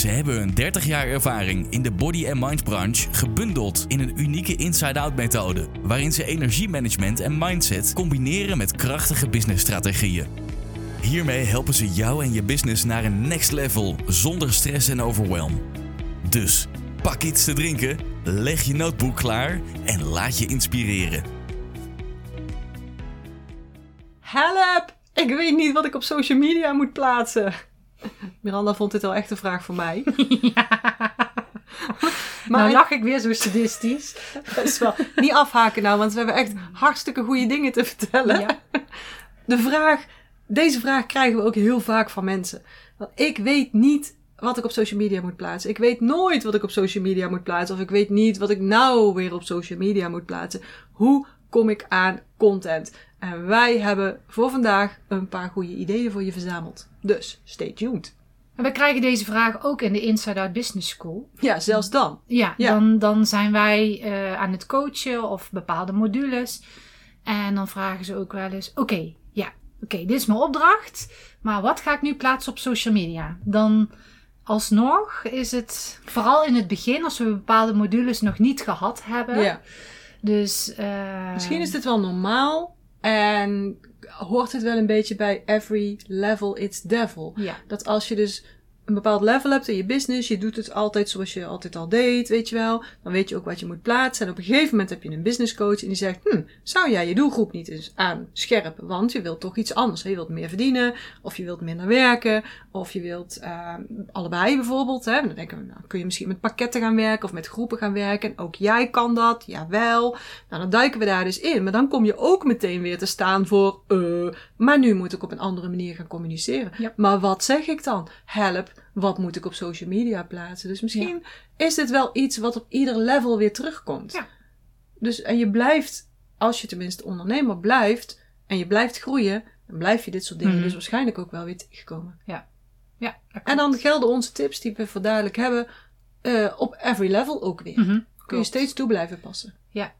Ze hebben een 30 jaar ervaring in de body and mind branche gebundeld in een unieke inside-out methode, waarin ze energiemanagement en mindset combineren met krachtige businessstrategieën. Hiermee helpen ze jou en je business naar een next level zonder stress en overwhelm. Dus pak iets te drinken, leg je notebook klaar en laat je inspireren. Help! Ik weet niet wat ik op social media moet plaatsen. Miranda vond dit wel echt een vraag voor mij. Maar nou lach ik weer zo sadistisch. Best wel. Niet afhaken nou, want we hebben echt hartstikke goede dingen te vertellen. Ja. De vraag, deze vraag krijgen we ook heel vaak van mensen. Want ik weet niet wat ik op social media moet plaatsen. Ik weet nooit wat ik op social media moet plaatsen. Of ik weet niet wat ik nou weer op social media moet plaatsen. Hoe kom ik aan content? En wij hebben voor vandaag een paar goede ideeën voor je verzameld. Dus stay tuned. En we krijgen deze vraag ook in de Inside Out Business School. Ja, zelfs dan. Ja, Dan, dan zijn wij uh, aan het coachen of bepaalde modules. En dan vragen ze ook wel eens: Oké, ja, oké, dit is mijn opdracht. Maar wat ga ik nu plaatsen op social media? Dan alsnog is het vooral in het begin, als we bepaalde modules nog niet gehad hebben. Ja. Dus, uh, Misschien is dit wel normaal en hoort het wel een beetje bij every level it's devil. Ja. Dat als je dus een bepaald level hebt in je business, je doet het altijd zoals je altijd al deed, weet je wel. Dan weet je ook wat je moet plaatsen. En op een gegeven moment heb je een business coach en die zegt, hm, zou jij je doelgroep niet eens aanscherpen? Want je wilt toch iets anders. Je wilt meer verdienen, of je wilt minder werken, of je wilt uh, allebei bijvoorbeeld. Hè? Dan denken we, nou, kun je misschien met pakketten gaan werken of met groepen gaan werken. En ook jij kan dat, jawel. Nou, dan duiken we daar dus in. Maar dan kom je ook meteen weer te staan voor, uh, maar nu moet ik op een andere manier gaan communiceren. Ja. Maar wat zeg ik dan? Help wat moet ik op social media plaatsen? Dus misschien is dit wel iets wat op ieder level weer terugkomt. Ja. Dus, en je blijft, als je tenminste ondernemer blijft en je blijft groeien, dan blijf je dit soort dingen mhm. dus waarschijnlijk ook wel weer tegenkomen. Ja. ja en dan gelden onze tips die we voor duidelijk hebben uh, op every level ook weer. Mm Kun je steeds toe blijven passen. Ja.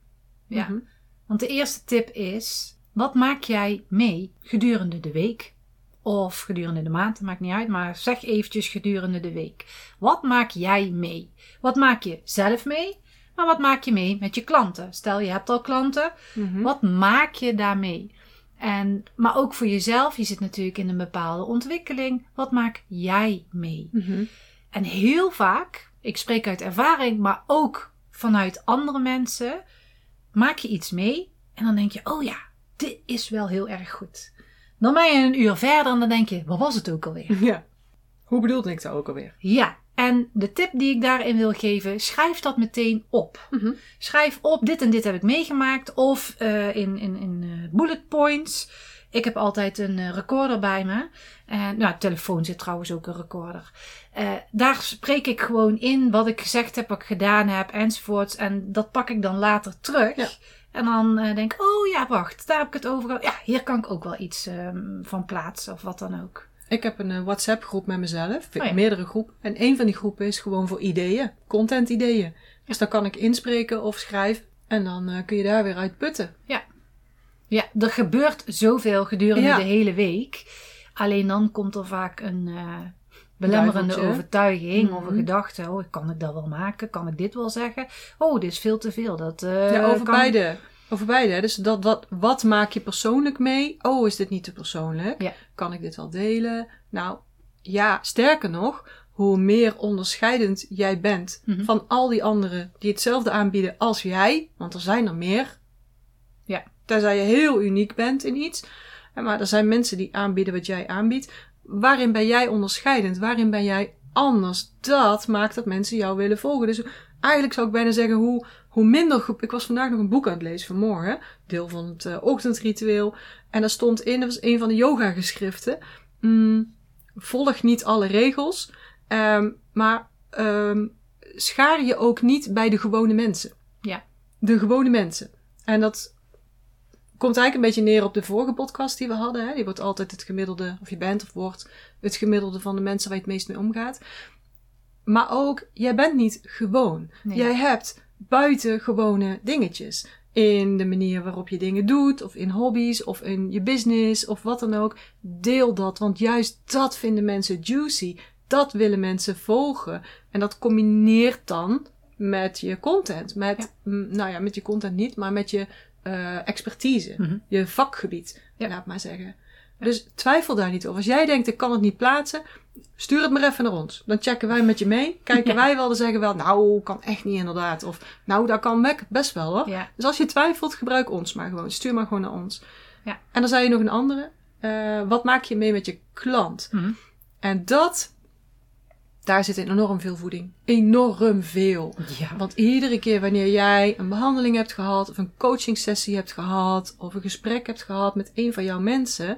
ja. Mhm. Want de eerste tip is, wat maak jij mee gedurende de week? Of gedurende de maand, maakt niet uit, maar zeg eventjes gedurende de week. Wat maak jij mee? Wat maak je zelf mee? Maar wat maak je mee met je klanten? Stel je hebt al klanten, mhm. wat maak je daarmee? En, maar ook voor jezelf, je zit natuurlijk in een bepaalde ontwikkeling. Wat maak jij mee? Mhm. En heel vaak, ik spreek uit ervaring, maar ook vanuit andere mensen, maak je iets mee en dan denk je, oh ja, dit is wel heel erg goed. Dan ben je een uur verder en dan denk je, wat was het ook alweer? Ja. Hoe bedoelde ik dat ook alweer? Ja. En de tip die ik daarin wil geven, schrijf dat meteen op. Mhm. Schrijf op, dit en dit heb ik meegemaakt. Of uh, in, in, in uh, bullet points. Ik heb altijd een uh, recorder bij me. En, nou, telefoon zit trouwens ook een recorder. daar spreek ik gewoon in wat ik gezegd heb, wat ik gedaan heb, enzovoorts. En dat pak ik dan later terug. Ja. En dan uh, denk ik, oh ja, wacht, daar heb ik het over. Ja, hier kan ik ook wel iets um, van plaatsen of wat dan ook. Ik heb een uh, WhatsApp groep met mezelf, oh meerdere groepen. En een van die groepen is gewoon voor ideeën, content ideeën. Dus dan kan ik inspreken of schrijven en dan uh, kun je daar weer uit putten. Ja. Ja, er gebeurt zoveel gedurende de hele week. Alleen dan komt er vaak een belemmerende overtuiging of een mhm. gedachte. Oh, kan ik dat wel maken? Kan ik dit wel zeggen? Oh, dit is veel te veel. Dat, uh, ja, over beide. Over beide. Dus dat, wat, wat maak je persoonlijk mee? Oh, is dit niet te persoonlijk? Ja. Kan ik dit wel delen? Nou, ja, sterker nog, hoe meer onderscheidend jij bent mhm. van al die anderen die hetzelfde aanbieden als jij, want er zijn er meer. Ja. Tenzij je heel uniek bent in iets. Maar er zijn mensen die aanbieden wat jij aanbiedt waarin ben jij onderscheidend? Waarin ben jij anders? Dat maakt dat mensen jou willen volgen. Dus eigenlijk zou ik bijna zeggen, hoe, hoe minder groep. Ik was vandaag nog een boek aan het lezen vanmorgen, deel van het uh, ochtendritueel. En daar stond in, dat was een van de yoga-geschriften. Mm, volg niet alle regels, um, maar um, schaar je ook niet bij de gewone mensen. Ja. De gewone mensen. En dat komt eigenlijk een beetje neer op de vorige podcast die we hadden. Hè? Die wordt altijd het gemiddelde, of je bent of wordt het gemiddelde van de mensen waar je het meest mee omgaat. Maar ook, jij bent niet gewoon. Jij hebt buitengewone dingetjes. In de manier waarop je dingen doet, of in hobby's, of in je business, of wat dan ook. Deel dat, want juist dat vinden mensen juicy. Dat willen mensen volgen. En dat combineert dan met je content. Met, nou ja, met je content niet, maar met je uh, expertise. Mhm. Je vakgebied, ja. laat maar zeggen. Dus twijfel daar niet over. Als jij denkt, ik kan het niet plaatsen, stuur het maar even naar ons. Dan checken wij met je mee. Kijken wij wel, dan zeggen wel, nou, kan echt niet inderdaad. Of, nou, dat kan best wel hoor. Dus als je twijfelt, gebruik ons maar gewoon. Stuur maar gewoon naar ons. Ja. En dan zei je nog een andere. Uh, wat maak je mee met je klant? Mhm. En dat daar zit enorm veel voeding. Enorm veel. Ja. Want iedere keer wanneer jij een behandeling hebt gehad, of een coaching sessie hebt gehad, of een gesprek hebt gehad met een van jouw mensen,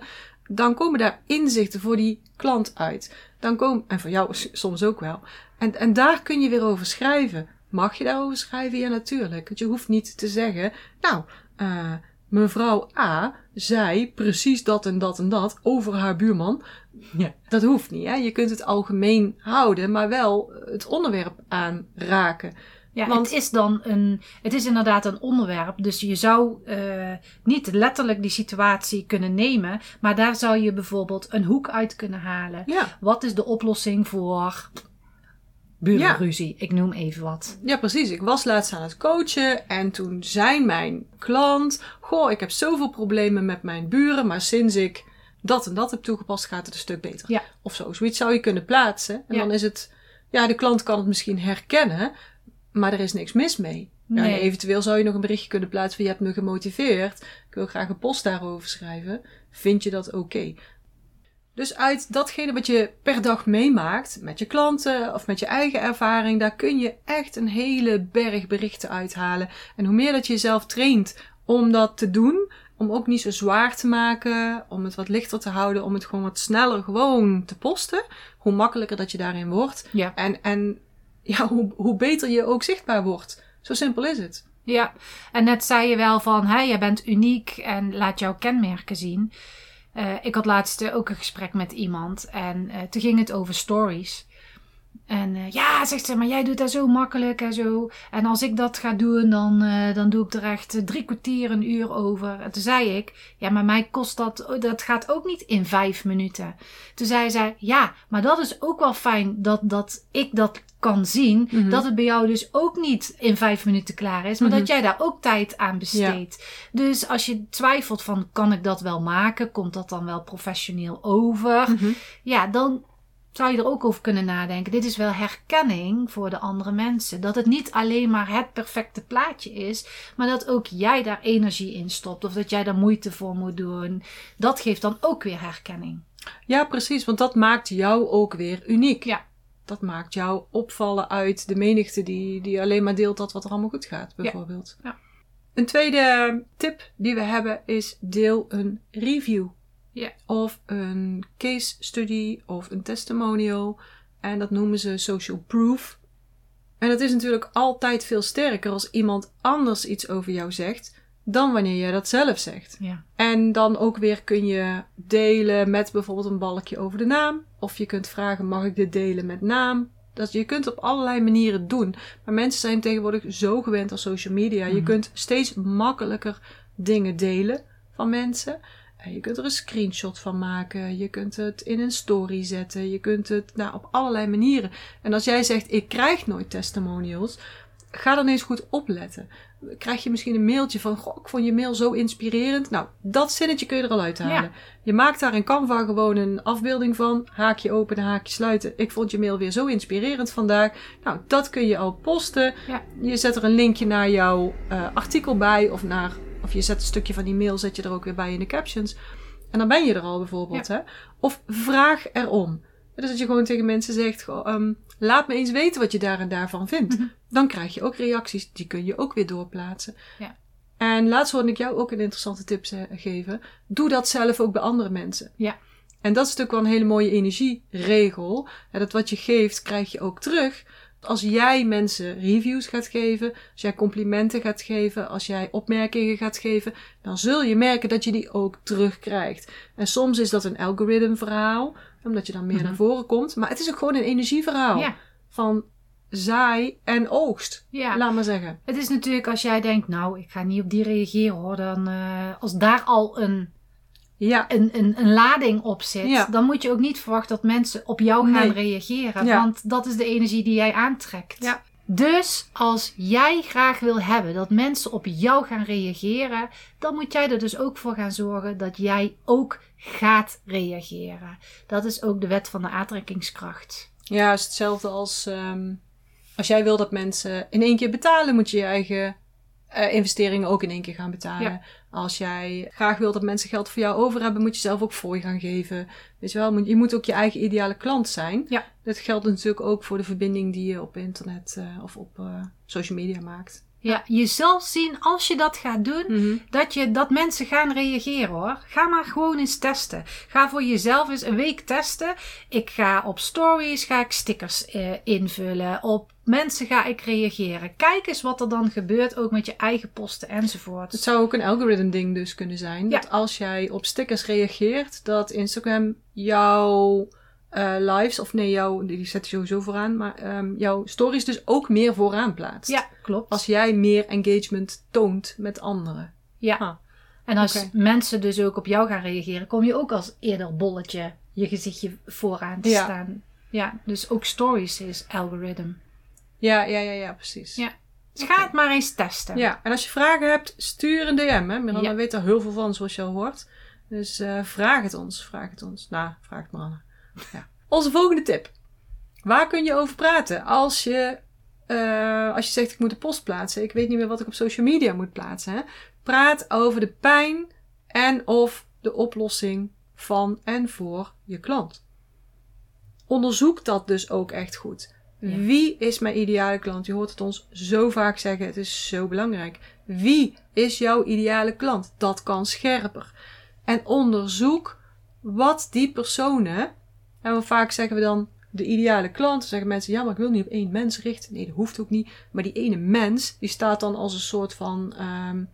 dan komen daar inzichten voor die klant uit. Dan komen, en voor jou soms ook wel. En, en daar kun je weer over schrijven. Mag je daarover schrijven? Ja, natuurlijk. Want je hoeft niet te zeggen, nou, uh, mevrouw A zei precies dat en dat en dat over haar buurman. Ja. Dat hoeft niet. Hè? Je kunt het algemeen houden, maar wel het onderwerp aanraken. Ja, Want... het is dan een, het is inderdaad een onderwerp. Dus je zou uh, niet letterlijk die situatie kunnen nemen, maar daar zou je bijvoorbeeld een hoek uit kunnen halen. Ja. Wat is de oplossing voor burenruzie. Ik noem even wat. Ja, precies. Ik was laatst aan het coachen en toen zei mijn klant: Goh, ik heb zoveel problemen met mijn buren, maar sinds ik dat en dat heb toegepast, gaat het een stuk beter. Ja. Of zo. Zoiets zou je kunnen plaatsen. En dan is het, ja, de klant kan het misschien herkennen, maar er is niks mis mee. Nee. eventueel zou je nog een berichtje kunnen plaatsen van je hebt me gemotiveerd. Ik wil graag een post daarover schrijven. Vind je dat oké? Dus uit datgene wat je per dag meemaakt met je klanten of met je eigen ervaring, daar kun je echt een hele berg berichten uithalen. En hoe meer dat je jezelf traint om dat te doen, om ook niet zo zwaar te maken, om het wat lichter te houden, om het gewoon wat sneller gewoon te posten, hoe makkelijker dat je daarin wordt. Ja. En, en ja, hoe, hoe beter je ook zichtbaar wordt. Zo simpel is het. Ja, en net zei je wel van, hè, je bent uniek en laat jouw kenmerken zien. Uh, ik had laatst ook een gesprek met iemand en uh, toen ging het over stories. En uh, ja, zegt ze, maar jij doet dat zo makkelijk en zo. En als ik dat ga doen, dan, dan doe ik er echt drie kwartier, een uur over. En toen zei ik, ja, maar mij kost dat, oh, dat gaat ook niet in vijf minuten. Toen zei zij, ja, maar dat is ook wel fijn dat, dat ik dat kan zien mhm. dat het bij jou dus ook niet in vijf minuten klaar is, maar dat mhm. jij daar ook tijd aan besteedt. Dus als je twijfelt van kan ik dat wel maken, komt dat dan wel professioneel over? Mhm. Ja, dan zou je er ook over kunnen nadenken. Dit is wel herkenning voor de andere mensen. Dat het niet alleen maar het perfecte plaatje is, maar dat ook jij daar energie in stopt of dat jij daar moeite voor moet doen. Dat geeft dan ook weer herkenning. Ja, precies, want dat maakt jou ook weer uniek. Ja dat maakt jou opvallen uit de menigte die, die alleen maar deelt dat wat er allemaal goed gaat, bijvoorbeeld. Ja. Een tweede tip die we hebben is deel een review. Ja. Of een case study of een testimonial. En dat noemen ze social proof. En dat is natuurlijk altijd veel sterker als iemand anders iets over jou zegt dan wanneer jij dat zelf zegt. Ja. En dan ook weer kun je delen met bijvoorbeeld een balkje over de naam. Of je kunt vragen, mag ik dit delen met naam? Dat, je kunt op allerlei manieren doen. Maar mensen zijn tegenwoordig zo gewend aan social media. Je mhm. kunt steeds makkelijker dingen delen van mensen. Je kunt er een screenshot van maken. Je kunt het in een story zetten. Je kunt het nou, op allerlei manieren. En als jij zegt, ik krijg nooit testimonials ga dan eens goed opletten. Krijg je misschien een mailtje van, goh, ik vond je mail zo inspirerend. Nou, dat zinnetje kun je er al uithalen. Je maakt daar in Canva gewoon een afbeelding van. Haakje openen, haakje sluiten. Ik vond je mail weer zo inspirerend vandaag. Nou, dat kun je al posten. Ja. Je zet er een linkje naar jouw uh, artikel bij. Of, naar, of je zet een stukje van die mail, zet je er ook weer bij in de captions. En dan ben je er al bijvoorbeeld. Hè? Of vraag erom. Dus dat je gewoon tegen mensen zegt: um, laat me eens weten wat je daar en daarvan vindt. Mhm. Dan krijg je ook reacties, die kun je ook weer doorplaatsen. Ja. En laatst hoorde ik jou ook een interessante tip geven. Doe dat zelf ook bij andere mensen. Ja. En dat is natuurlijk wel een hele mooie energieregel. dat wat je geeft, krijg je ook terug. Als jij mensen reviews gaat geven, als jij complimenten gaat geven, als jij opmerkingen gaat geven, dan zul je merken dat je die ook terugkrijgt. En soms is dat een algoritme verhaal, omdat je dan meer Mhm. naar voren komt. Maar het is ook gewoon een energieverhaal. Ja. Van zaai en oogst, Ja. laat maar zeggen. Het is natuurlijk als jij denkt, nou, ik ga niet op die reageren hoor. Dan, eh, als daar al een, Ja, een, een, een lading op zit, Ja. dan moet je ook niet verwachten dat mensen op jou gaan Nee. reageren. Ja. Want dat is de energie die jij aantrekt. Ja. Dus als jij graag wil hebben dat mensen op jou gaan reageren, dan moet jij er dus ook voor gaan zorgen dat jij ook gaat reageren. Dat is ook de wet van de aantrekkingskracht. Ja, het is hetzelfde als ehm, als jij wil dat mensen in één keer betalen, moet je je eigen eh, investeringen ook in één keer gaan betalen. Ja. Als jij graag wil dat mensen geld voor jou over hebben, moet je zelf ook voor je gaan geven. Weet je wel, moet- je moet ook je eigen ideale klant zijn. Ja. Dat geldt natuurlijk ook voor de verbinding die je op internet eh, of op eh, social media maakt. Ja, je zal zien als je dat gaat doen, Mhm. dat, je, dat mensen gaan reageren hoor. Ga maar gewoon eens testen. Ga voor jezelf eens een week testen. Ik ga op stories ga ik stickers eh, invullen. Op mensen ga ik reageren. Kijk eens wat er dan gebeurt, ook met je eigen posten enzovoort. Het zou ook een algoritme ding dus kunnen zijn. Ja. Dat als jij op stickers reageert, dat Instagram jouw eh, lives, of nee, jouw, die zet je sowieso vooraan, maar ehm, jouw stories dus ook meer vooraan plaatst. Ja, klopt. Als jij meer engagement toont met anderen. ja. Ah, En als mensen dus ook op jou gaan reageren, kom je ook als eerder bolletje je gezichtje vooraan te Ja. staan. Ja, dus ook stories is algoritme. Ja, ja, ja, ja, precies. Ja. Dus ga het maar eens testen. Ja, en als je vragen hebt, stuur een DM. Hè? Miranda Ja. weet er heel veel van, zoals je al hoort. Dus eh, vraag het ons, vraag het ons. Nou, vraag het Miranda. Ja. Onze volgende tip. Waar kun je over praten als je, eh, als je zegt ik moet een post plaatsen. Ik weet niet meer wat ik op social media moet plaatsen. Hè? Praat over de pijn en of de oplossing van en voor je klant. Onderzoek dat dus ook echt goed. Ja. Wie is mijn ideale klant? Je hoort het ons zo vaak zeggen. Het is zo belangrijk. Wie is jouw ideale klant? Dat kan scherper. En onderzoek wat die personen. En vaak zeggen we dan de ideale klant. Dan zeggen mensen, ja, maar ik wil niet op één mens richten. Nee, dat hoeft ook niet. Maar die ene mens, die staat dan als een soort van, ehm,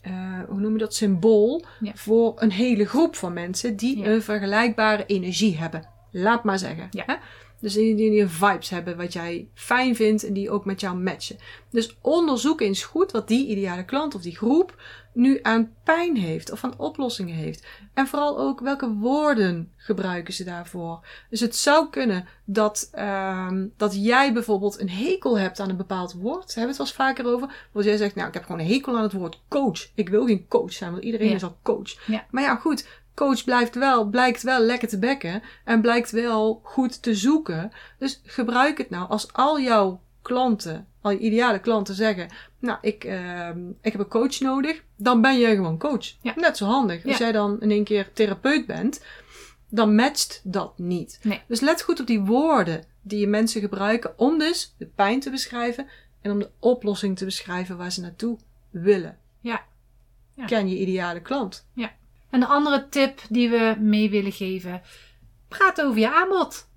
eh, hoe noem je dat, symbool. Ja. Voor een hele groep van mensen die Ja. een vergelijkbare energie hebben. Laat maar zeggen. Ja. Hè? Dus die, die, die vibes hebben wat jij fijn vindt en die ook met jou matchen. Dus onderzoek eens goed wat die ideale klant of die groep nu aan pijn heeft of aan oplossingen heeft. En vooral ook welke woorden gebruiken ze daarvoor. Dus het zou kunnen dat, ehm, dat jij bijvoorbeeld een hekel hebt aan een bepaald woord. Daar hebben we het wel eens vaker over. Want jij zegt, nou ik heb gewoon een hekel aan het woord coach. Ik wil geen coach zijn, want iedereen Ja. is al coach. Ja. Maar ja, goed. Coach blijft wel, blijkt wel lekker te bekken en blijkt wel goed te zoeken. Dus gebruik het nou als al jouw klanten, al je ideale klanten zeggen: Nou, ik, ehm, ik heb een coach nodig, dan ben jij gewoon coach. Ja. Net zo handig. Als Ja. jij dan in één keer therapeut bent, dan matcht dat niet. Nee. Dus let goed op die woorden die je mensen gebruiken om dus de pijn te beschrijven en om de oplossing te beschrijven waar ze naartoe willen. Ja. Ja. Ken je ideale klant. En de andere tip die we mee willen geven: praat over je aanbod.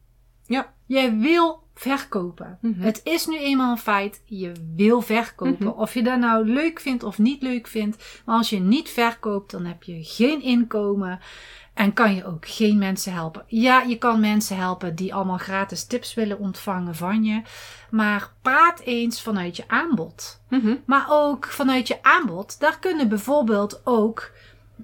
Ja. Jij wil verkopen. Mhm. Het is nu eenmaal een feit, je wil verkopen. Mhm. Of je dat nou leuk vindt of niet leuk vindt. Maar als je niet verkoopt, dan heb je geen inkomen. En kan je ook geen mensen helpen. Ja, je kan mensen helpen die allemaal gratis tips willen ontvangen van je. Maar praat eens vanuit je aanbod. Mhm. Maar ook vanuit je aanbod, daar kunnen bijvoorbeeld ook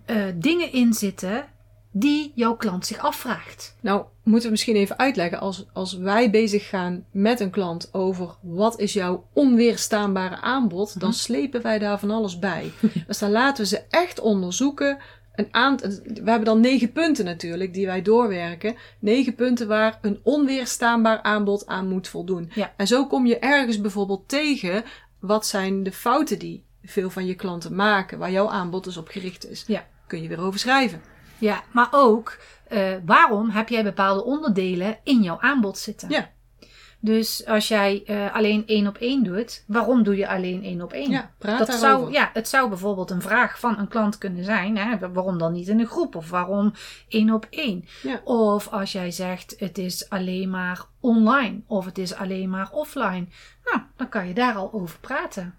eh, dingen in zitten die jouw klant zich afvraagt. Nou, moeten we misschien even uitleggen. Als, als wij bezig gaan met een klant over wat is jouw onweerstaanbare aanbod, dan Mhm. slepen wij daar van alles bij. Dus dan laten we ze echt onderzoeken. Een aantal, we hebben dan negen punten natuurlijk die wij doorwerken. Negen punten waar een onweerstaanbaar aanbod aan moet voldoen. Ja. En zo kom je ergens bijvoorbeeld tegen wat zijn de fouten die veel van je klanten maken, waar jouw aanbod dus op gericht is. Ja. Kun je weer over schrijven. Ja, maar ook eh, waarom heb jij bepaalde onderdelen in jouw aanbod zitten? Ja. Dus als jij uh, alleen één op één doet, waarom doe je alleen één op één? Ja, praat dat daarover. zou, ja, het zou bijvoorbeeld een vraag van een klant kunnen zijn. Hè? Waarom dan niet in een groep? Of waarom één op één? Ja. Of als jij zegt het is alleen maar online of het is alleen maar offline. Nou, dan kan je daar al over praten.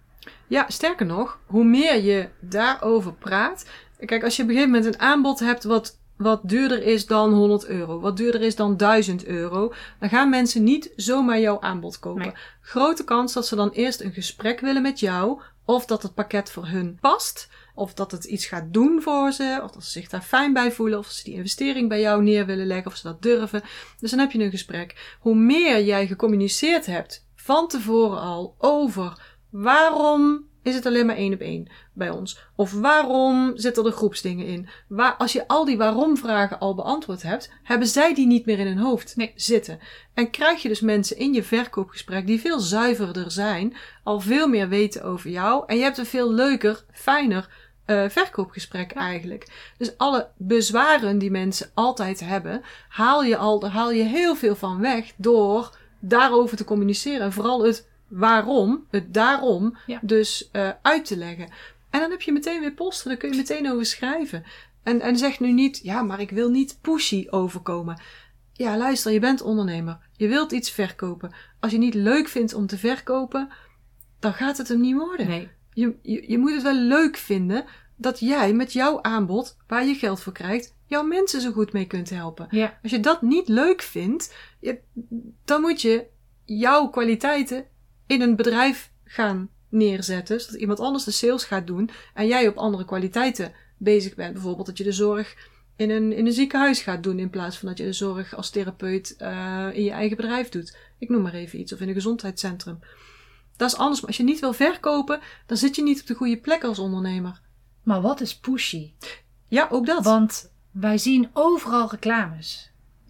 Ja, sterker nog, hoe meer je daarover praat. Kijk, als je op een gegeven moment een aanbod hebt wat wat duurder is dan 100 euro, wat duurder is dan 1000 euro, dan gaan mensen niet zomaar jouw aanbod kopen. Nee. Grote kans dat ze dan eerst een gesprek willen met jou, of dat het pakket voor hun past, of dat het iets gaat doen voor ze, of dat ze zich daar fijn bij voelen, of ze die investering bij jou neer willen leggen, of ze dat durven. Dus dan heb je een gesprek. Hoe meer jij gecommuniceerd hebt van tevoren al over waarom is het alleen maar één op één bij ons? Of waarom zitten er groepsdingen in? Waar, als je al die waarom-vragen al beantwoord hebt, hebben zij die niet meer in hun hoofd Nee. zitten. En krijg je dus mensen in je verkoopgesprek die veel zuiverder zijn, al veel meer weten over jou. En je hebt een veel leuker, fijner eh, verkoopgesprek eigenlijk. Dus alle bezwaren die mensen altijd hebben, haal je al, daar haal je heel veel van weg door daarover te communiceren. En vooral het waarom, het daarom, Ja. dus eh, uit te leggen. En dan heb je meteen weer posten, daar kun je meteen over schrijven. En, en zeg nu niet, ja, maar ik wil niet pushy overkomen. Ja, luister, je bent ondernemer. Je wilt iets verkopen. Als je niet leuk vindt om te verkopen, dan gaat het hem niet worden. Nee. Je, je, je moet het wel leuk vinden dat jij met jouw aanbod, waar je geld voor krijgt, jouw mensen zo goed mee kunt helpen. Ja. Als je dat niet leuk vindt, je- dan moet je jouw kwaliteiten in een bedrijf gaan neerzetten. Zodat iemand anders de sales gaat doen en jij op andere kwaliteiten bezig bent. Bijvoorbeeld dat je de zorg in een, in een ziekenhuis gaat doen in plaats van dat je de zorg als therapeut eh, in je eigen bedrijf doet. Ik noem maar even iets. Of in een gezondheidscentrum. Dat is anders. Maar als je niet wil verkopen, dan zit je niet op de goede plek als ondernemer. Maar wat is pushy? Ja, ook dat. Want wij zien overal reclames.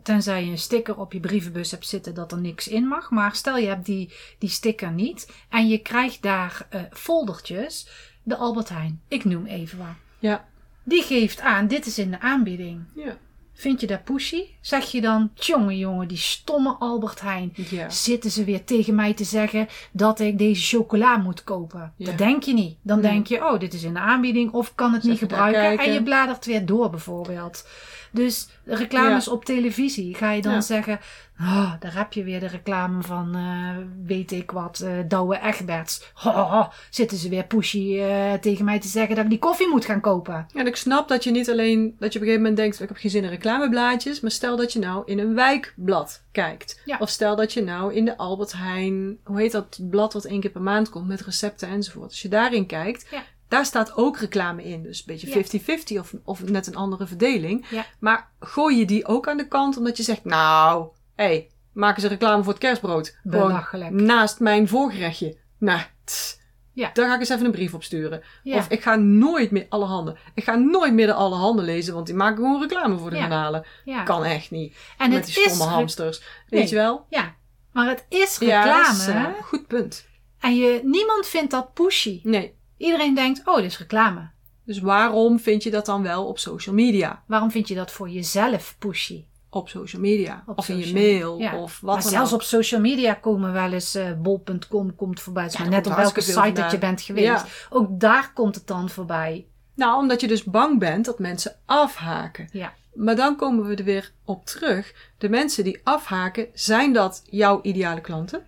Tenzij je een sticker op je brievenbus hebt zitten dat er niks in mag. Maar stel je hebt die, die sticker niet. En je krijgt daar eh, foldertjes. De Albert Heijn, ik noem even wat. Ja. Die geeft aan, dit is in de aanbieding. Ja. Vind je dat pushy? Zeg je dan, tjonge jongen, die stomme Albert Heijn. Ja. Zitten ze weer tegen mij te zeggen dat ik deze chocola moet kopen? Ja. Dat denk je niet. Dan Nee. denk je, oh, dit is in de aanbieding of kan het niet gebruiken. En je bladert weer door bijvoorbeeld. Dus reclames op televisie ga je dan Ja. zeggen, oh, daar heb je weer de reclame van, eh, weet ik wat, eh Douwe Egberts. Ho, zitten ze weer pushy eh, tegen mij te zeggen dat ik die koffie moet gaan kopen. En ik snap dat je niet alleen, dat je op een gegeven moment denkt, ik heb geen zin in reclameblaadjes, maar stel dat je nou in een wijkblad kijkt. Ja. Of stel dat je nou in de Albert Heijn, hoe heet dat blad wat één keer per maand komt met recepten enzovoort. Als je daarin kijkt. Daar staat ook reclame in. Dus een beetje Ja. 50-50 of, of net een andere verdeling. Ja. Maar gooi je die ook aan de kant omdat je zegt, nou, hé, hey, maken ze reclame voor het kerstbrood. Belachelijk. naast mijn voorgerechtje. Nou, tss, Ja. daar ga ik eens even een brief op sturen. Ja. Of ik ga nooit meer alle handen. Ik ga nooit meer de alle handen lezen, want die maken gewoon reclame voor de Ja. kanalen. ja. Kan echt niet. en Met het die stomme is hamsters. Weet je wel? Ja, maar het is Ja, reclame. dat is, eh, goed punt. En je, niemand vindt dat pushy. Nee. Iedereen denkt, oh, dit is reclame. Dus waarom vind je dat dan wel op social media? Waarom vind je dat voor jezelf pushy? Op social media. Op of in je mail. Ja. Of wat maar dan zelfs op social media komen wel eens eh, bol.com komt voorbij. Het is Ja, maar net op welke site dat je bent geweest. Ja. Ook daar komt het dan voorbij. Nou, omdat je dus bang bent dat mensen afhaken. Ja. Maar dan komen we er weer op terug. De mensen die afhaken, zijn dat jouw ideale klanten?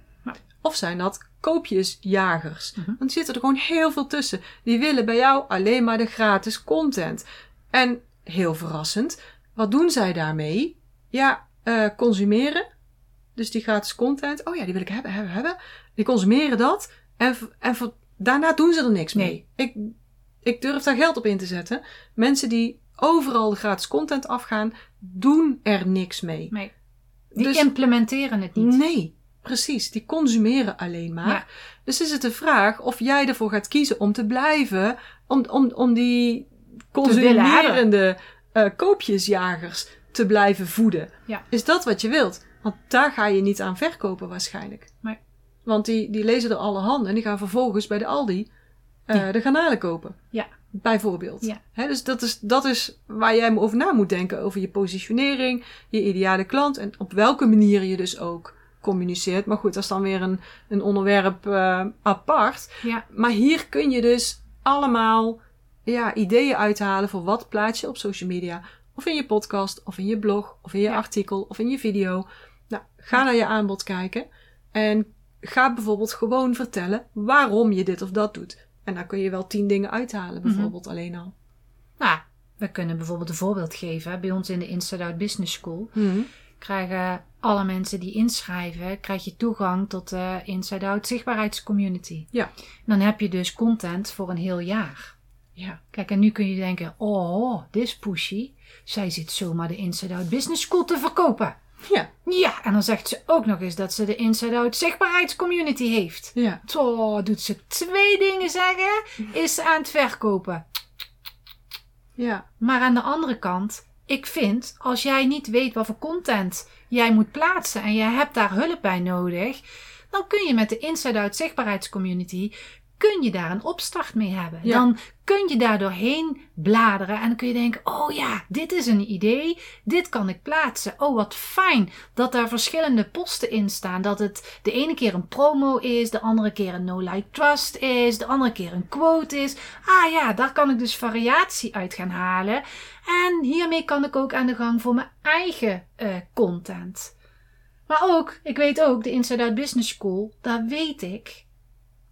Of zijn dat koopjesjagers? Mhm. Want er zitten er gewoon heel veel tussen. Die willen bij jou alleen maar de gratis content. En heel verrassend, wat doen zij daarmee? Ja, eh, consumeren. Dus die gratis content. Oh ja, die wil ik hebben, hebben, hebben. Die consumeren dat. En, en daarna doen ze er niks mee. Nee. Ik, ik durf daar geld op in te zetten. Mensen die overal de gratis content afgaan, doen er niks mee. Nee. Die Dus- implementeren het niet. Nee, precies. Die consumeren alleen maar. Ja. Dus is het de vraag of jij ervoor gaat kiezen om te blijven, om, om, om die consumerende eh, koopjesjagers te blijven voeden. Ja. Is dat wat je wilt? Want daar ga je niet aan verkopen waarschijnlijk. Nee. Want die, die lezen er alle handen en die gaan vervolgens bij de Aldi eh, Ja. de garnalen kopen. Ja. Bijvoorbeeld. Ja. Dus dat is, dat is waar jij over na moet denken. Over je positionering, je ideale klant. En op welke manier je dus ook communiceert. Maar goed, dat is dan weer een, een onderwerp uh, apart. Ja. Maar hier kun je dus allemaal ja, ideeën uithalen voor wat plaats je op social media. Of in je podcast, of in je blog, of in je artikel, of in je video. Nou, ga naar je aanbod kijken. En ga bijvoorbeeld gewoon vertellen waarom je dit of dat doet. En dan kun je wel tien dingen uithalen, mhm. bijvoorbeeld alleen al. Nou, we kunnen bijvoorbeeld een voorbeeld geven. Bij ons in de Inside Out Business School mm krijgen alle mensen die inschrijven, krijg je toegang tot de Inside Out zichtbaarheidscommunity. Ja. Dan heb je dus content voor een heel jaar. Ja. Kijk, en nu kun je denken, oh, dit is pushy. Zij zit zomaar de Inside Out Business School te verkopen. Ja. Ja, en dan zegt ze ook nog eens dat ze de Inside Out zichtbaarheidscommunity heeft. Ja. Zo, doet ze twee dingen zeggen, is ze aan het verkopen. Ja. Maar aan de andere kant, ik vind, als jij niet weet wat voor content jij moet plaatsen en jij hebt daar hulp bij nodig, dan kun je met de Inside Out zichtbaarheidscommunity kun je daar een opstart mee hebben. Dan kun je daar doorheen bladeren en dan kun je denken: oh ja, dit is een idee, dit kan ik plaatsen. Oh, wat fijn dat daar verschillende posten in staan. Dat het de ene keer een promo is, de andere keer een no-like trust is, de andere keer een quote is. Ah ja, daar kan ik dus variatie uit gaan halen. En hiermee kan ik ook aan de gang voor mijn eigen uh, content. Maar ook, ik weet ook, de Inside Out Business School, daar weet ik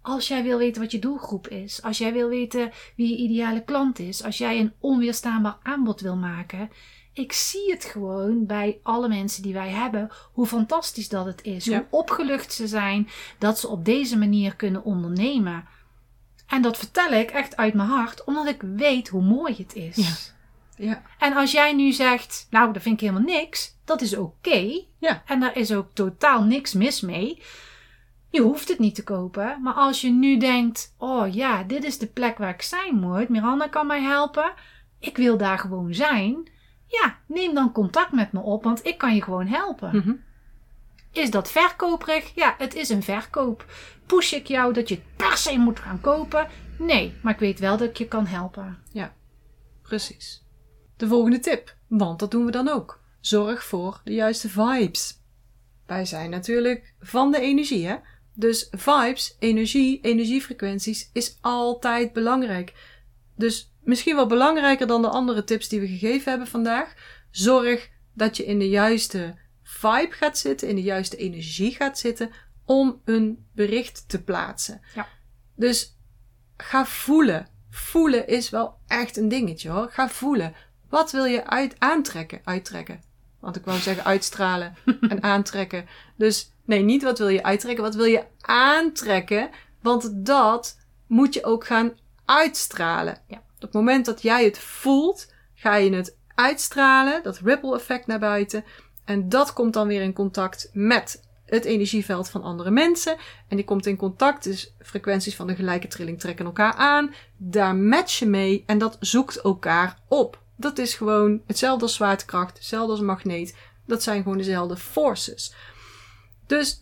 als jij wil weten wat je doelgroep is, als jij wil weten wie je ideale klant is, als jij een onweerstaanbaar aanbod wil maken, ik zie het gewoon bij alle mensen die wij hebben, hoe fantastisch dat het is, hoe opgelucht ze zijn dat ze op deze manier kunnen ondernemen. En dat vertel ik echt uit mijn hart, omdat ik weet hoe mooi het is. Ja. Ja. En als jij nu zegt, nou, dat vind ik helemaal niks, dat is oké. Ja. En daar is ook totaal niks mis mee. Je hoeft het niet te kopen, maar als je nu denkt: oh ja, dit is de plek waar ik zijn moet, Miranda kan mij helpen, ik wil daar gewoon zijn. Ja, neem dan contact met me op, want ik kan je gewoon helpen. Mhm. Is dat verkoperig? Ja, het is een verkoop. Push ik jou dat je het per se moet gaan kopen? Nee, maar ik weet wel dat ik je kan helpen. Ja, precies. De volgende tip, want dat doen we dan ook. Zorg voor de juiste vibes. Wij zijn natuurlijk van de energie, hè? Dus vibes, energie, energiefrequenties is altijd belangrijk. Dus misschien wel belangrijker dan de andere tips die we gegeven hebben vandaag. Zorg dat je in de juiste vibe gaat zitten, in de juiste energie gaat zitten om een bericht te plaatsen. Ja. Dus ga voelen. Voelen is wel echt een dingetje hoor. Ga voelen. Wat wil je uit aantrekken? Uittrekken. Want ik wou zeggen uitstralen en aantrekken. Dus Nee, niet wat wil je uittrekken, wat wil je aantrekken? Want dat moet je ook gaan uitstralen. Ja. Op het moment dat jij het voelt, ga je het uitstralen, dat ripple effect naar buiten. En dat komt dan weer in contact met het energieveld van andere mensen. En die komt in contact, dus frequenties van de gelijke trilling trekken elkaar aan. Daar match je mee en dat zoekt elkaar op. Dat is gewoon hetzelfde als zwaartekracht, hetzelfde als magneet. Dat zijn gewoon dezelfde forces. Dus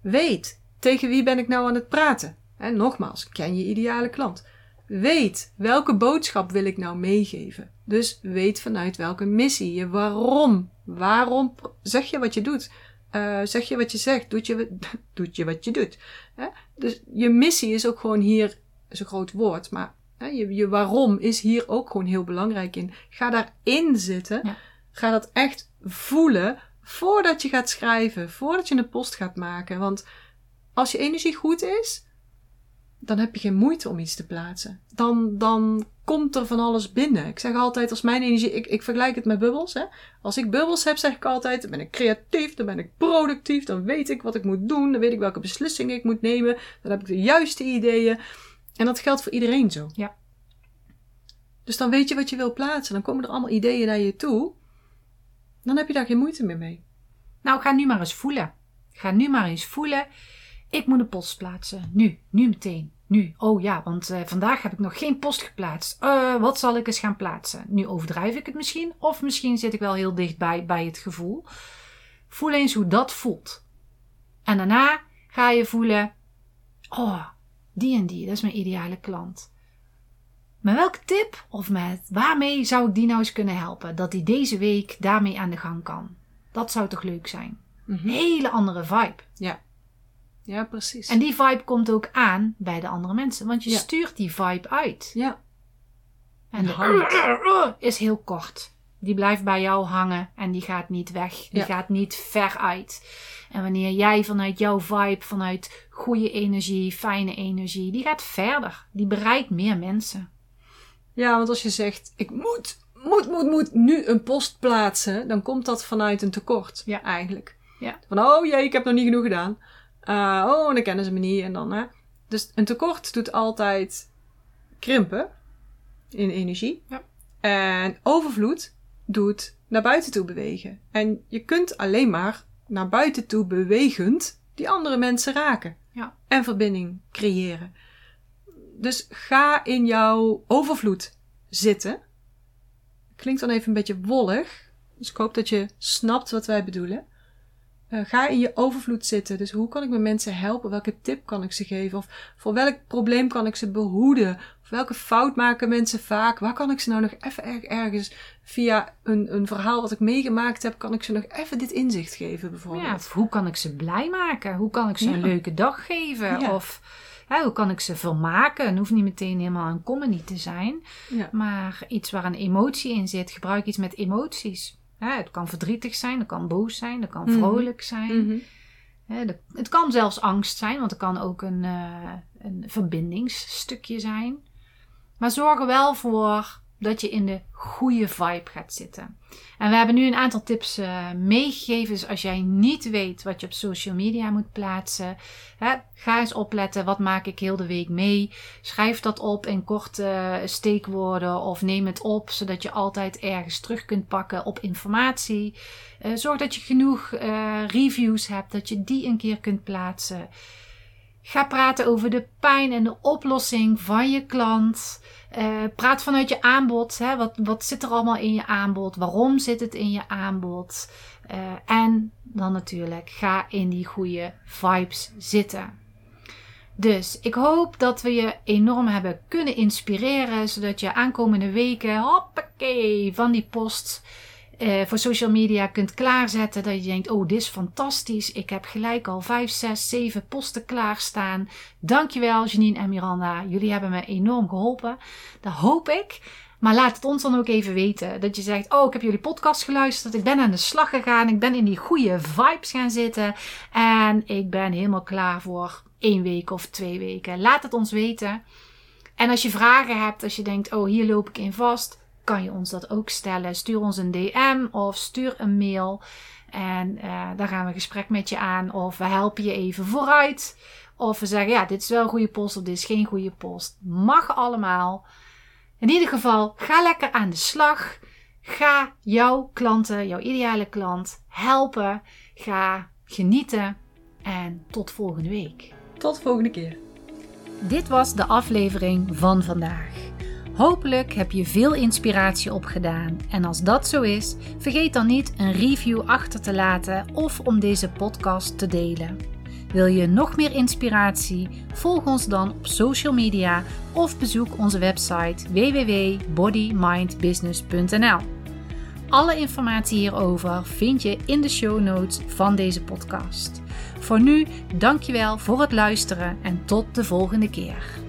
weet tegen wie ben ik nou aan het praten. En nogmaals, ken je ideale klant. Weet welke boodschap wil ik nou meegeven. Dus weet vanuit welke missie je waarom. Waarom zeg je wat je doet? Uh, zeg je wat je zegt? Doet je, doet je wat je doet? Hè? Dus je missie is ook gewoon hier, is een groot woord, maar hè, je, je waarom is hier ook gewoon heel belangrijk in. Ga daarin zitten. Ja. Ga dat echt voelen voordat je gaat schrijven, voordat je een post gaat maken. Want als je energie goed is, dan heb je geen moeite om iets te plaatsen. Dan, dan komt er van alles binnen. Ik zeg altijd, als mijn energie, ik, ik vergelijk het met bubbels. Hè? Als ik bubbels heb, zeg ik altijd, dan ben ik creatief, dan ben ik productief, dan weet ik wat ik moet doen, dan weet ik welke beslissingen ik moet nemen, dan heb ik de juiste ideeën. En dat geldt voor iedereen zo. Ja. Dus dan weet je wat je wil plaatsen. Dan komen er allemaal ideeën naar je toe dan heb je daar geen moeite meer mee. Nou, ga nu maar eens voelen. Ga nu maar eens voelen. Ik moet een post plaatsen. Nu, nu meteen. Nu. Oh ja, want uh, vandaag heb ik nog geen post geplaatst. Uh, wat zal ik eens gaan plaatsen? Nu overdrijf ik het misschien. Of misschien zit ik wel heel dichtbij bij het gevoel. Voel eens hoe dat voelt. En daarna ga je voelen. Oh, die en die, dat is mijn ideale klant. Met welke tip of met waarmee zou ik die nou eens kunnen helpen? Dat die deze week daarmee aan de gang kan. Dat zou toch leuk zijn? Mhm. Hele andere vibe. Ja. Ja, precies. En die vibe komt ook aan bij de andere mensen. Want je stuurt die vibe uit. Ja. En de is heel kort. Die blijft bij jou hangen en die gaat niet weg. Die gaat niet ver uit. En wanneer jij vanuit jouw vibe, vanuit goede energie, fijne energie, die gaat verder. Die bereikt meer mensen. Ja, want als je zegt, ik moet, moet, moet, moet nu een post plaatsen, dan komt dat vanuit een tekort. Ja. Eigenlijk. Ja. Van, oh jee, ik heb nog niet genoeg gedaan. Uh, oh, dan kennen ze me niet. En dan, hè. Dus een tekort doet altijd krimpen in energie. Ja. En overvloed doet naar buiten toe bewegen. En je kunt alleen maar naar buiten toe bewegend die andere mensen raken. Ja. En verbinding creëren. Dus ga in jouw overvloed zitten. Klinkt dan even een beetje wollig. Dus ik hoop dat je snapt wat wij bedoelen. Uh, ga in je overvloed zitten. Dus hoe kan ik mijn mensen helpen? Welke tip kan ik ze geven? Of voor welk probleem kan ik ze behoeden? Of welke fout maken mensen vaak? Waar kan ik ze nou nog even ergens via een, een verhaal wat ik meegemaakt heb, kan ik ze nog even dit inzicht geven bijvoorbeeld? Ja, of hoe kan ik ze blij maken? Hoe kan ik ze een leuke dag geven? Of hoe kan ik ze vermaken? Het hoeft niet meteen helemaal een comedy te zijn. Ja. Maar iets waar een emotie in zit. Gebruik iets met emoties. het kan verdrietig zijn, het kan boos zijn, het kan mhm. vrolijk zijn. Mhm. het kan zelfs angst zijn, want het kan ook een, uh, een verbindingsstukje zijn. Maar zorg er wel voor dat je in de goede vibe gaat zitten. En we hebben nu een aantal tips uh, meegegeven. Dus als jij niet weet wat je op social media moet plaatsen, hè, ga eens opletten. Wat maak ik heel de week mee? Schrijf dat op in korte steekwoorden of neem het op zodat je altijd ergens terug kunt pakken op informatie. Uh, zorg dat je genoeg reviews hebt, dat je die een keer kunt plaatsen. Ga praten over de pijn en de oplossing van je klant. Uh, praat vanuit je aanbod. Hè? Wat, wat zit er allemaal in je aanbod? Waarom zit het in je aanbod? Uh, en dan natuurlijk, ga in die goede vibes zitten. Dus ik hoop dat we je enorm hebben kunnen inspireren, zodat je aankomende weken, hoppakee, van die post uh, voor social media kunt klaarzetten. Dat je denkt, oh, dit is fantastisch. Ik heb gelijk al 5, 6, 7 posten klaarstaan. Dankjewel Janine en Miranda. Jullie hebben me enorm geholpen. Dat hoop ik. Maar laat het ons dan ook even weten. Dat je zegt, oh, ik heb jullie podcast geluisterd. Ik ben aan de slag gegaan. Ik ben in die goede vibes gaan zitten. En ik ben helemaal klaar voor één week of twee weken. Laat het ons weten. En als je vragen hebt, als je denkt, oh, hier loop ik in vast kan je ons dat ook stellen. Stuur ons een DM of stuur een mail. En uh, daar gaan we een gesprek met je aan. Of we helpen je even vooruit. Of we zeggen, ja, dit is wel een goede post of dit is geen goede post. Mag allemaal. In ieder geval, ga lekker aan de slag. Ga jouw klanten, jouw ideale klant helpen. Ga genieten. En tot volgende week. Tot volgende keer. Dit was de aflevering van vandaag. Hopelijk heb je veel inspiratie opgedaan. En als dat zo is, vergeet dan niet een review achter te laten of om deze podcast te delen. Wil je nog meer inspiratie? Volg ons dan op social media of bezoek onze website www.bodymindbusiness.nl. Alle informatie hierover vind je in de show notes van deze podcast. Voor nu, dankjewel voor het luisteren en tot de volgende keer.